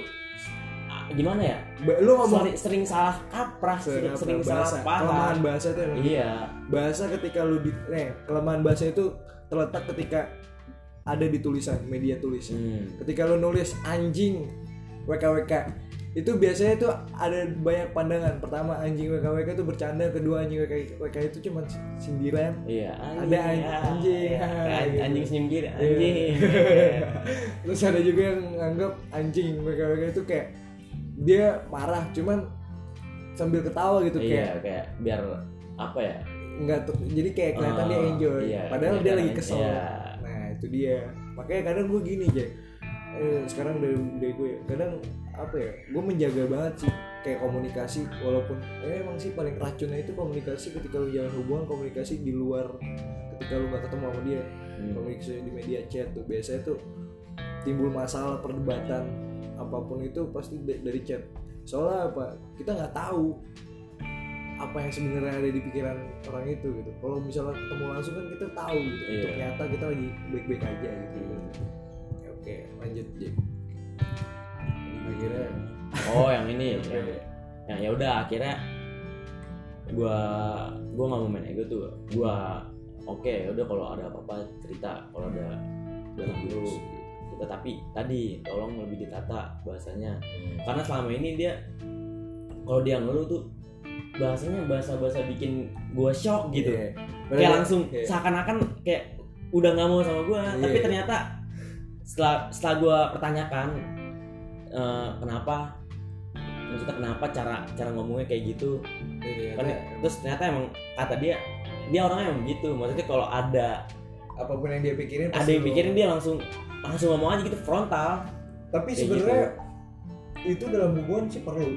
ah, gimana ya? Lu ngomong sering, sering salah kaprah sering, Sering sering bahasa salah paham. Kelemahan bahasa itu emang. Iya. Bahasa ketika lu di eh kelemahan bahasa itu terletak ketika ada di tulisan media tulis hmm. ketika lu nulis anjing WKWK itu biasanya tuh ada banyak pandangan pertama anjing WKWK itu bercanda kedua anjing WKWK itu cuma sindiran Iya, Ada an- ya. anjing, Ya, ah, gitu. anjing senyum Iya. anjing. terus ada juga yang nganggap anjing WKWK itu kayak dia marah cuman sambil ketawa gitu iya, kayak kayak biar apa ya? nggak tuh jadi kayak kelihatan dia Oh, enjoy iya, padahal dia lagi kesel iya. nah itu dia makanya kadang gue gini Jack eh, sekarang dari, dari gue ya, kadang apa ya gue menjaga banget sih kayak komunikasi walaupun eh, emang sih paling racunnya itu komunikasi ketika lu jalan hubungan komunikasi di luar ketika lu gak ketemu sama dia. Hmm. komunikasi di media chat tuh biasanya tuh timbul masalah perdebatan apa pun itu pasti da- dari chat. Soalnya apa kita nggak tahu apa yang sebenarnya ada di pikiran orang itu gitu. Kalau misalnya ketemu langsung kan kita tahu gitu Iya. untuk nyata kita lagi baik-baik aja gitu. Ya, oke lanjut Jack akhirnya Oh, yang ini Oke. yang, ya udah akhirnya gua gua nggak mau main ego tuh. Gua oke, ya udah kalau ada apa-apa cerita, kalau ada datang dulu kita tapi tadi tolong lebih ditata bahasanya karena selama ini dia kalau dia ngeluh tuh bahasanya bahasa-bahasa bikin gua shock gitu Iya. kayak Padahal- langsung iya. seakan-akan kayak udah nggak mau sama gue tapi Iya. ternyata setelah setelah gue pertanyakan eh, kenapa? Maksudnya kenapa cara cara ngomongnya kayak gitu? Iya, kan iya. terus ternyata emang kata dia dia orangnya emang gitu. Maksudnya kalau ada apa pun yang dia pikirin ada yang pikirin dia langsung langsung ngomong aja gitu frontal. Tapi sebenarnya itu dalam hubungan sih perlu.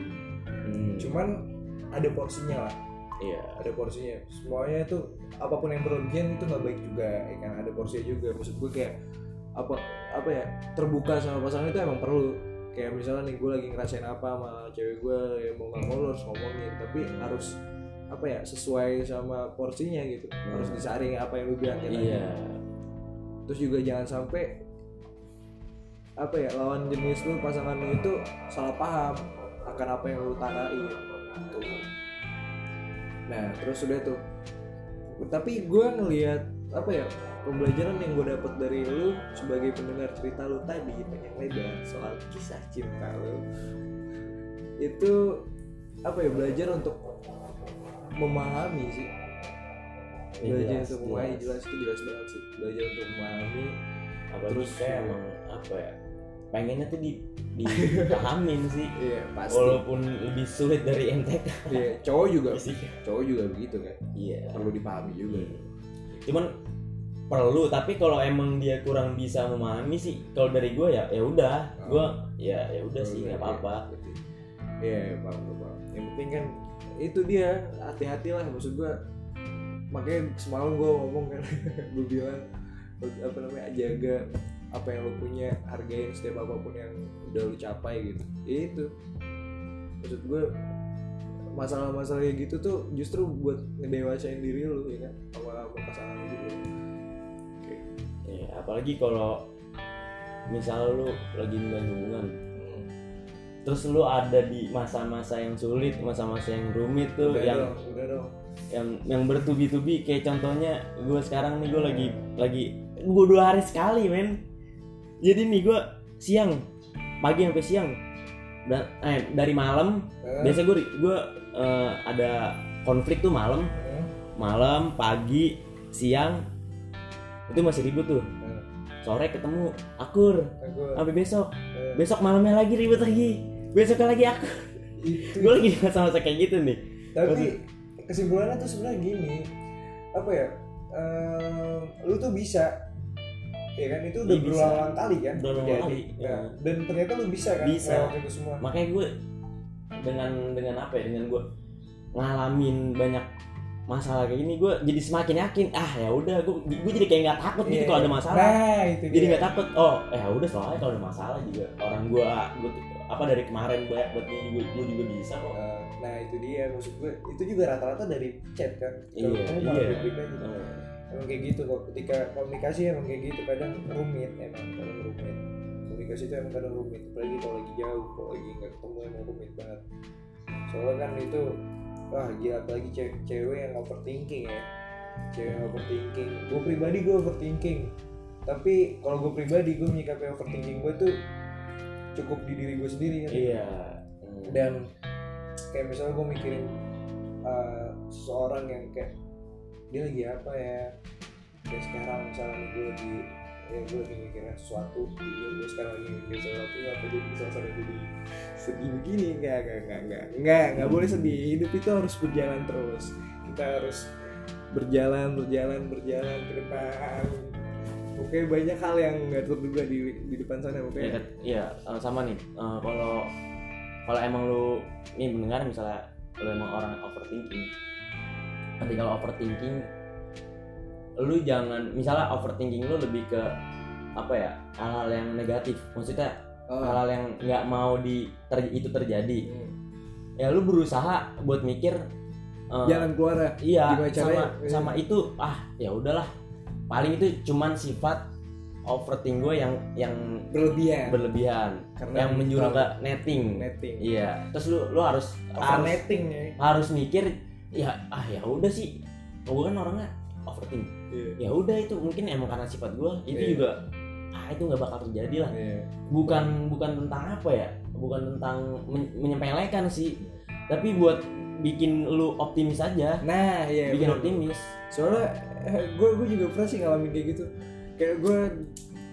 Hmm, cuman ada porsinya lah. Iya. Ada porsinya. Semuanya itu apa pun yang berlebihan itu nggak baik juga ya kan? Ada porsinya juga. Maksud gue kayak apa apa ya terbuka sama pasangan itu emang perlu kayak misalnya nih gue lagi ngerasain apa sama cewek gue ya mau nggak mau harus ngomongin tapi harus apa ya sesuai sama porsinya gitu. Harus disaring apa yang lu bilang iya. Terus juga jangan sampai apa ya lawan jenis lu pasangan lu itu salah paham akan apa yang lu tarain gitu. nah terus udah tuh. Tapi gue ngelihat apa ya pembelajaran yang gue dapat dari lu sebagai pendengar cerita lu tadi panjang lebar soal kisah cinta lu. Itu apa ya belajar untuk memahami sih. Ya, belajar jelas, untuk memahami jelas. jelas itu jelas banget sih belajar untuk memahami. Apa Terus, kayak iya. emang apa ya pengennya tuh di dipahamin sih. Iya pasti. Walaupun lebih sulit dari MTK Iya, cowok juga sih. cowok juga begitu kan. Iya. Perlu dipahami juga. Cuman perlu tapi kalau emang dia kurang bisa memahami sih kalau dari gue ya ya udah. Gue ya ya udah sih nggak apa-apa. Iya, ya, paham, paham. Yang penting kan itu dia hati-hati lah maksud gua. Makanya semalam gua ngomong kan gue bilang apa namanya jaga apa yang lo punya hargain setiap apa pun yang udah lo capai gitu. Ya itu. Maksud gue masalah-masalah kayak gitu tuh justru buat ngedewasain diri lo ya kan? Sama pasangan apalagi kalau misal lu lagi menjalin hubungan. Hmm. terus lu ada di masa-masa yang sulit masa-masa yang rumit tuh udah yang dong udah dong. yang yang bertubi-tubi. Kayak contohnya gue sekarang nih gue lagi lagi gue dua hari sekali men. Jadi nih gue siang pagi sampai siang dan eh dari malam Eh, biasa gue gue eh, ada konflik tuh malam. Eh, malam pagi siang itu masih ribut tuh sore ketemu akur. Aku sampai besok. Eh, besok malamnya lagi ribut lagi. Besoknya lagi itu. Gue lagi di masa-masa kayak gitu nih. Tapi kesimpulannya tuh sebenarnya gini. Apa ya? Ehm, lu tuh bisa. Ya kan? Itu udah Iya, berulang kali kan? Berulang kali, Nah, ya. dan ternyata lu bisa kan? Bisa. itu semua. Makanya gue dengan dengan apa ya? Dengan gue ngalamin banyak masalah kayak gini gue jadi semakin yakin ah ya udah gue gue jadi kayak nggak takut gitu Iya. kalau ada masalah. nah itu jadi nggak takut oh eh udah soalnya kalau ada masalah juga orang gue gue apa dari kemarin banyak buat ini juga gue juga bisa kok. Eh, nah itu dia maksud gue itu juga rata-rata dari chat kan? Kalau Iya, kamu malah iya. baik-baik aja emang kayak gitu kok ketika komunikasi emang kayak gitu kadang rumit emang kadang rumit. Komunikasi itu emang kadang rumit apalagi kalau lagi jauh kalau lagi nggak ketemu emang rumit banget. Soalnya kan itu wah gila apalagi cewek, cewek yang overthinking ya. Cewek yang overthinking. Gue pribadi gue overthinking. Tapi kalau gue pribadi gue menyikapi overthinking gue tuh cukup di diri gue sendiri kan. Iya. Hmm. dan kayak misalnya gue mikirin uh, seseorang yang kayak dia lagi apa ya? Kayak sekarang misalnya gue lagi ya gue lagi mikirin sesuatu dia gue sekarang lagi mikirin sesuatu apa jadi sampai jadi sedih begini. Enggak enggak enggak enggak enggak enggak boleh sedih. Hidup itu harus berjalan terus. Kita harus berjalan berjalan berjalan ke depan. Oke banyak hal yang nggak terduga di di depan sana Iya, makanya Kat. iya eh, sama nih. Eh, kalau kalau emang lu nih mendengar misalnya lu emang orang overthinking ketika lo overthinking lu jangan misalnya overthinking lu lebih ke apa ya hal-hal yang negatif. Maksudnya Oh. hal-hal yang nggak mau di ter- itu terjadi. Hmm. ya lu berusaha buat mikir eh, jalan keluar ya? iya sama caranya? sama itu ah ya udahlah. Paling itu cuman sifat overthinking gue yang yang berlebihan. berlebihan. Karena yang menyuruh ke netting. Netting. Iya. Terus lu lu harus over harus netting ya. harus mikir ya ah ya udah sih. Gue kan orangnya overthinking. Iya. ya udah itu mungkin emang karena sifat gue itu Iya. juga ah itu nggak bakal terjadi lah. Iya. bukan bukan tentang apa ya bukan tentang men- menyepelekan sih. Tapi buat bikin lu optimis aja. Nah iya bikin bener. optimis. Soalnya gue gue juga pernah sih ngalamin kayak gitu. Kayak gue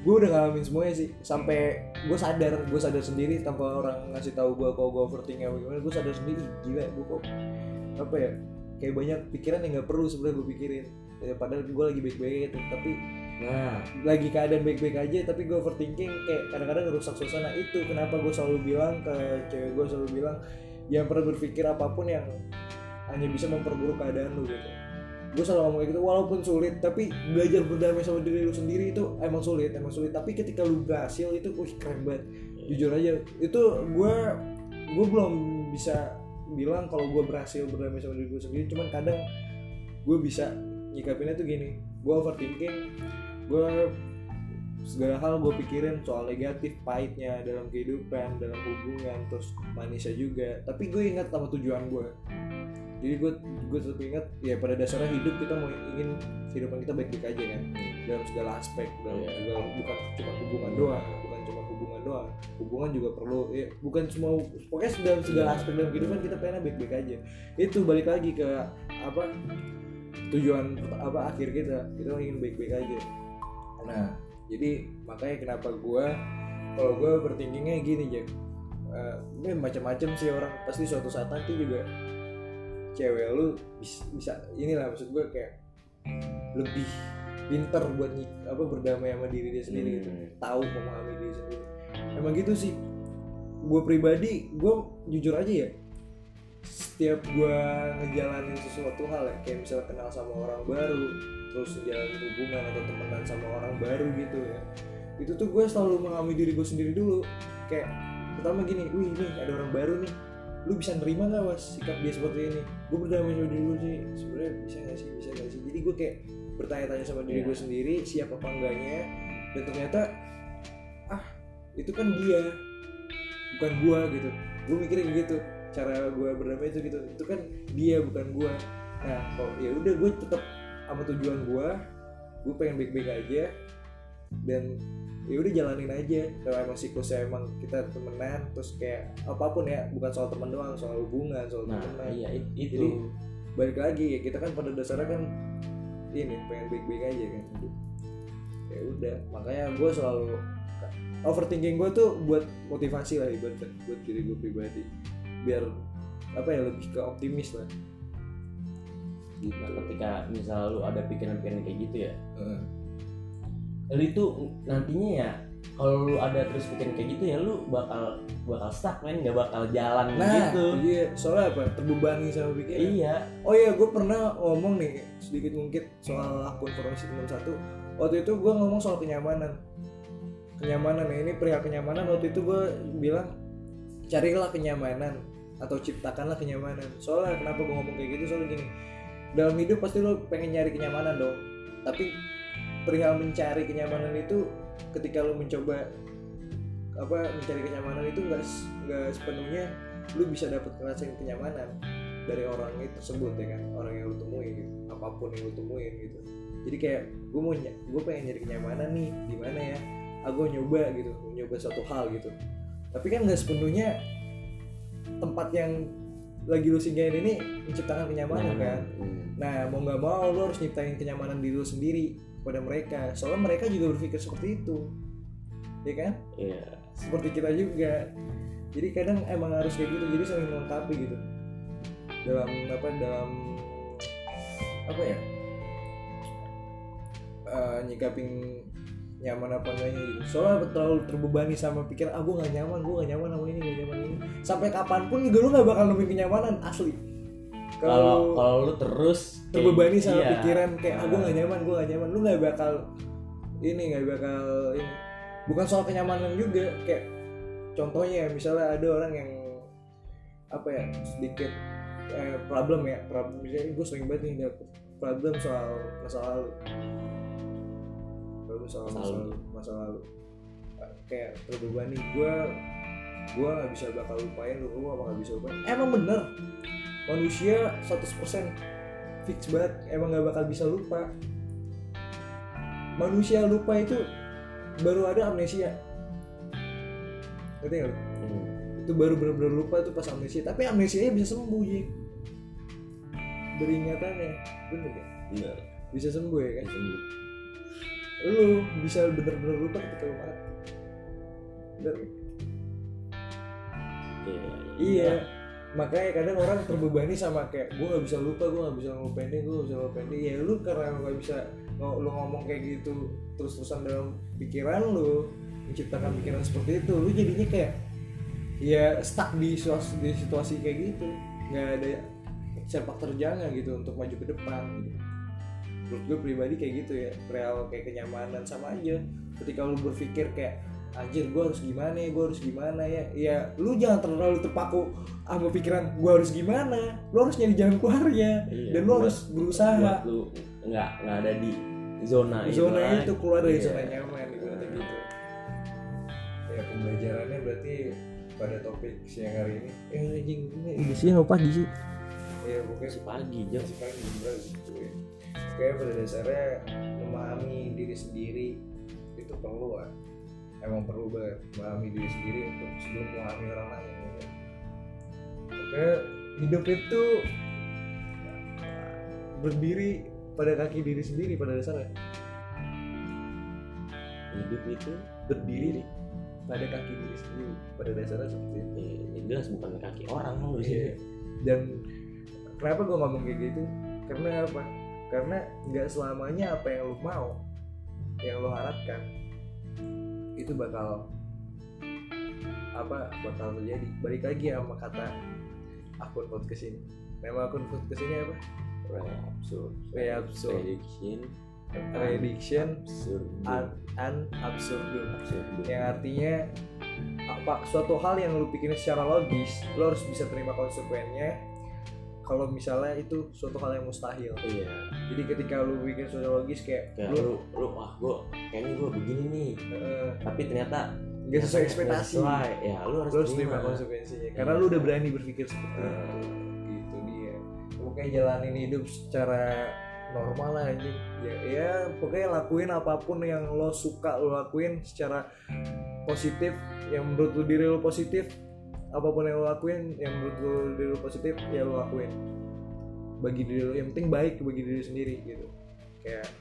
gue udah ngalamin semuanya sih. Sampai gue sadar gue sadar sendiri tanpa orang ngasih tahu gue kalau gue overthinking apa gimana. Gue sadar sendiri gila gue kok apa ya kayak banyak pikiran yang nggak perlu sebenarnya gue pikirin ya, padahal gue lagi baik-baik gitu tapi nah. lagi keadaan baik-baik aja tapi gue overthinking kayak kadang-kadang ngerusak suasana. Itu kenapa gue selalu bilang ke cewek gue selalu bilang jangan pernah berpikir apa pun yang hanya bisa memperburuk keadaan lu gitu. Gue selalu ngomong kayak gitu walaupun sulit tapi belajar berdamai sama diri lu sendiri itu emang sulit emang sulit. Tapi ketika lu berhasil itu wih keren banget. Jujur aja itu gue gue belum bisa bilang kalau gue berhasil berdamai sama diri gue sendiri. Cuman kadang gue bisa nyikapinnya tuh gini gue overthinking gue segala hal gue pikirin soal negatif pahitnya dalam kehidupan dalam hubungan terus manisnya juga. Tapi gue ingat sama tujuan gue jadi gue gue tetap ingat ya pada dasarnya hidup kita mau ingin kehidupan kita baik-baik aja kan. Dalam segala aspek dalam Iya. segala bukan cuma hubungan doang bukan cuma hubungan doang. Hubungan juga perlu ya bukan semua pokoknya dalam segala aspek dalam kehidupan kita pengen baik-baik aja. Itu balik lagi ke apa tujuan apa akhir kita? Kita ingin baik-baik aja. Nah jadi makanya kenapa gua kalau gua bertingkingnya gini Jack. Eh, ini macam-macam sih orang. Pasti suatu saat nanti juga cewek lu bisa, bisa inilah maksud gue kayak lebih pinter buat apa berdamai sama diri dia sendiri gitu. Hmm. tahu memahami diri sendiri. Emang gitu sih. Gue pribadi gue jujur aja ya setiap gue ngejalanin sesuatu hal ya kayak misalnya kenal sama orang baru terus jalanin hubungan atau temenan sama orang baru gitu ya itu tuh gue selalu mengambil diri gue sendiri dulu. Kayak pertama gini wih nih ada orang baru nih lu bisa nerima nggak was sikap dia seperti ini? Gue berdamai sama diri gue sih sebenarnya bisa nggak sih bisa nggak sih? Jadi gue kayak bertanya-tanya sama diri Iya. gue sendiri siap apa enggaknya dan ternyata ah itu kan dia bukan gua gitu. Gue mikirnya gitu cara gue berdamai itu gitu. Itu kan dia bukan gua. Nah kok ya udah gue tetap sama tujuan gua. Gue pengen baik-baik aja. Dan ya udah jalanin aja. Kalau emang siklusnya emang kita temenan terus kayak apa pun ya bukan soal teman doang soal hubungan soal nah temenan iya it- itu. Jadi, balik lagi ya kita kan pada dasarnya kan ini pengen baik-baik aja kan. Ya udah makanya gue selalu overthinking gue tuh buat motivasi lah ibaratnya buat diri gue pribadi biar apa ya lebih ke optimis lah. Gitu. Nah, ketika misal lu ada pikiran-pikiran kayak gitu ya. Heeh. lu itu nantinya ya kalau lu ada terus pikiran kayak gitu ya lu bakal bakal stuck men. Nggak bakal jalan nah gitu. iya. Soalnya apa? Terbebani sama pikiran. Iya. Oh iya, gue pernah ngomong nih sedikit mungkin soal akun Forensik 61 Waktu itu gue ngomong soal kenyamanan. Kenyamanan ya, ini perihal kenyamanan. Waktu itu gue bilang Carilah kenyamanan Atau ciptakanlah kenyamanan. Soalnya kenapa gue ngomong kayak gitu? Soalnya gini Dalam hidup pasti lo pengen nyari kenyamanan dong. Tapi perihal mencari kenyamanan itu Ketika lo mencoba apa mencari kenyamanan itu nggak s- nggak sepenuhnya lu bisa dapat ngerasain kenyamanan dari orang itu tersebut ya kan? Orang yang lu temuin gitu. Apa pun yang lu temuin gitu. Jadi kayak gue mau gue pengen nyari kenyamanan nih di mana ya aku nyoba gitu. Nyoba suatu hal gitu. Tapi kan nggak sepenuhnya tempat yang lagi lu singgahin ini menciptakan kenyamanan kan? Hmm. nah mau nggak mau lu harus nyiptain kenyamanan diri lu sendiri pada mereka. Soalnya mereka juga berpikir seperti itu. Ya kan? Iya. Seperti kita juga. Jadi kadang emang harus kayak gitu jadi saling melengkapi gitu. Dalam apa dalam apa ya? Eh, nyikapin nyaman apa enggaknya gitu. Soalnya terlalu terbebani sama pikiran ah gue gak nyaman gue gak nyaman sama ini gak nyaman ini. Sampai kapan pun juga lu gak bakal nemuin kenyamanan asli. Kalau kalau lu terus kayak- terbebani sama iya. pikiran kayak ah gue gak nyaman gue gak nyaman lu gak bakal ini gak bakal ini. Bukan soal kenyamanan juga kayak contohnya misalnya ada orang yang apa ya sedikit eh, problem ya problem misalnya gue sering banget nih dapet problem soal masa lalu problem soal masa lalu. lalu. Masa lalu. Kayak terbebani gue gue nggak bisa bakal lupain lu gue nggak bisa lupain. Emang bener manusia 100% fix banget emang nggak bakal bisa lupa. Manusia lupa itu baru ada amnesia. Ngerti nggak? Hmm. itu baru benar-benar lupa tuh pas amnesia. Tapi amnesianya bisa sembuh Jik dari ingatannya bener ya bener. Bisa sembuh ya kan? Sembuh. Lu bisa bener-bener lupa ketika lu mati bener. Ya? iya. Iya. Makanya kadang orang terbebani sama kayak gue nggak bisa lupa gue nggak bisa ngelupain dia gue nggak bisa ngelupain dia ya lu karena nggak bisa lu ngomong kayak gitu terus-terusan dalam pikiran lu menciptakan pikiran seperti itu lu jadinya kayak ya stuck di situasi, di situasi kayak gitu. Nggak ada sepak terjangnya gitu untuk maju ke depan gitu. Menurut gue pribadi kayak gitu ya real kayak kenyamanan sama aja. Ketika lu berpikir kayak anjir gue harus gimana ya gue harus gimana ya ya lu jangan terlalu terpaku sama pikiran gue harus gimana lu harus nyari jalan keluarnya Iya, dan lu buat- harus berusaha. buat lu nggak nggak ada di zona itu zona kan. itu keluar dari Iya. zona nyaman gitu kayak gitu. Ya pembelajarannya berarti pada topik siang hari ini. Eh anjing ini. Siang apa pagi sih ya pokoknya Masih pagi jam masih pagi juga gitu ya Oke pada dasarnya memahami diri sendiri itu perlu lah. Emang perlu banget memahami diri sendiri untuk sebelum memahami orang lain gitu. Oke hidup itu berdiri pada kaki diri sendiri pada dasarnya. Hidup itu berdiri pada kaki diri sendiri pada dasarnya seperti itu. Eh, jelas bukan kaki orang Iya. sih dan kenapa gue ngomong kayak gitu? Karena apa karena nggak selamanya apa yang lu mau yang lu harapkan itu bakal apa bakal terjadi. Balik lagi sama kata akun podcast ini. Nama akun podcast ini apa? Absurd Reabsurd. prediction. Prediction absurd. an, an absurdum. Absurd yang artinya apa suatu hal yang lu pikirin secara logis lu harus bisa terima konsekuensinya kalau misalnya itu suatu hal yang mustahil. Iya. Jadi ketika lu bikin secara logis kayak kayak lu lu lu wah gua kayaknya gua begini nih. Eh, tapi ternyata nggak sesuai ekspektasi. sesuai. ya lu harus, lu harus terima. konsekuensinya. Karena Iya. lu udah berani berpikir seperti Eh. itu gitu dia. Pokoknya jalanin hidup secara normal lah anjing. Ya, ya pokoknya lakuin apa pun yang lo suka lo lakuin secara positif yang menurut lu diri lo positif apa pun yang lo lakuin yang menurut lu diri lo positif ya lo lakuin. Bagi diri lo yang penting baik bagi diri sendiri gitu. Kayak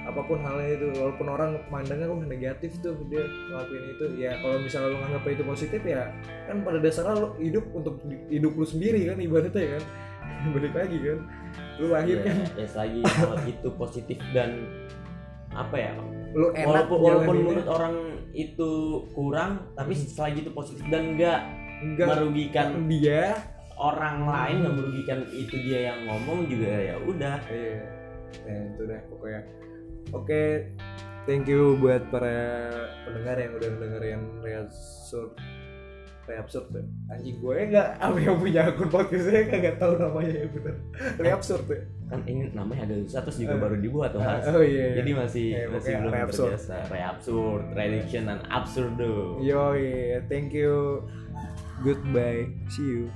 apa pun halnya itu walaupun orang mandangnya oh negatif tuh dia ngelakuin itu. Ya kalau misalnya lo nganggap itu positif ya kan pada dasarnya lo hidup untuk hidup lu sendiri kan ibaratnya kan. Balik lagi kan. Lu lahir ya, kan. ya selagi hal itu positif dan apa ya lu enak walaupun, walaupun menurut orang itu kurang tapi Hmm. selagi itu positif dan enggak enggak. Merugikan dia. orang lain nggak merugikan itu dia yang ngomong juga ya udah. Iya. Nah itu deh pokoknya. Oke thank you buat para pendengar yang udah dengerin Reabsurd Reabsurd tuh. Anjing gue nggak apa yang punya akun podcastnya kagak tahu namanya ya bener. Reabsurd tuh. Kan ini namanya ada susah terus juga Eh. baru dibuat tuh Mas. oh iya, iya. jadi masih Eh, masih belum reabsurd. terbiasa. Reabsurd prediction dan absurdo. Yo, thank you. Goodbye. See you.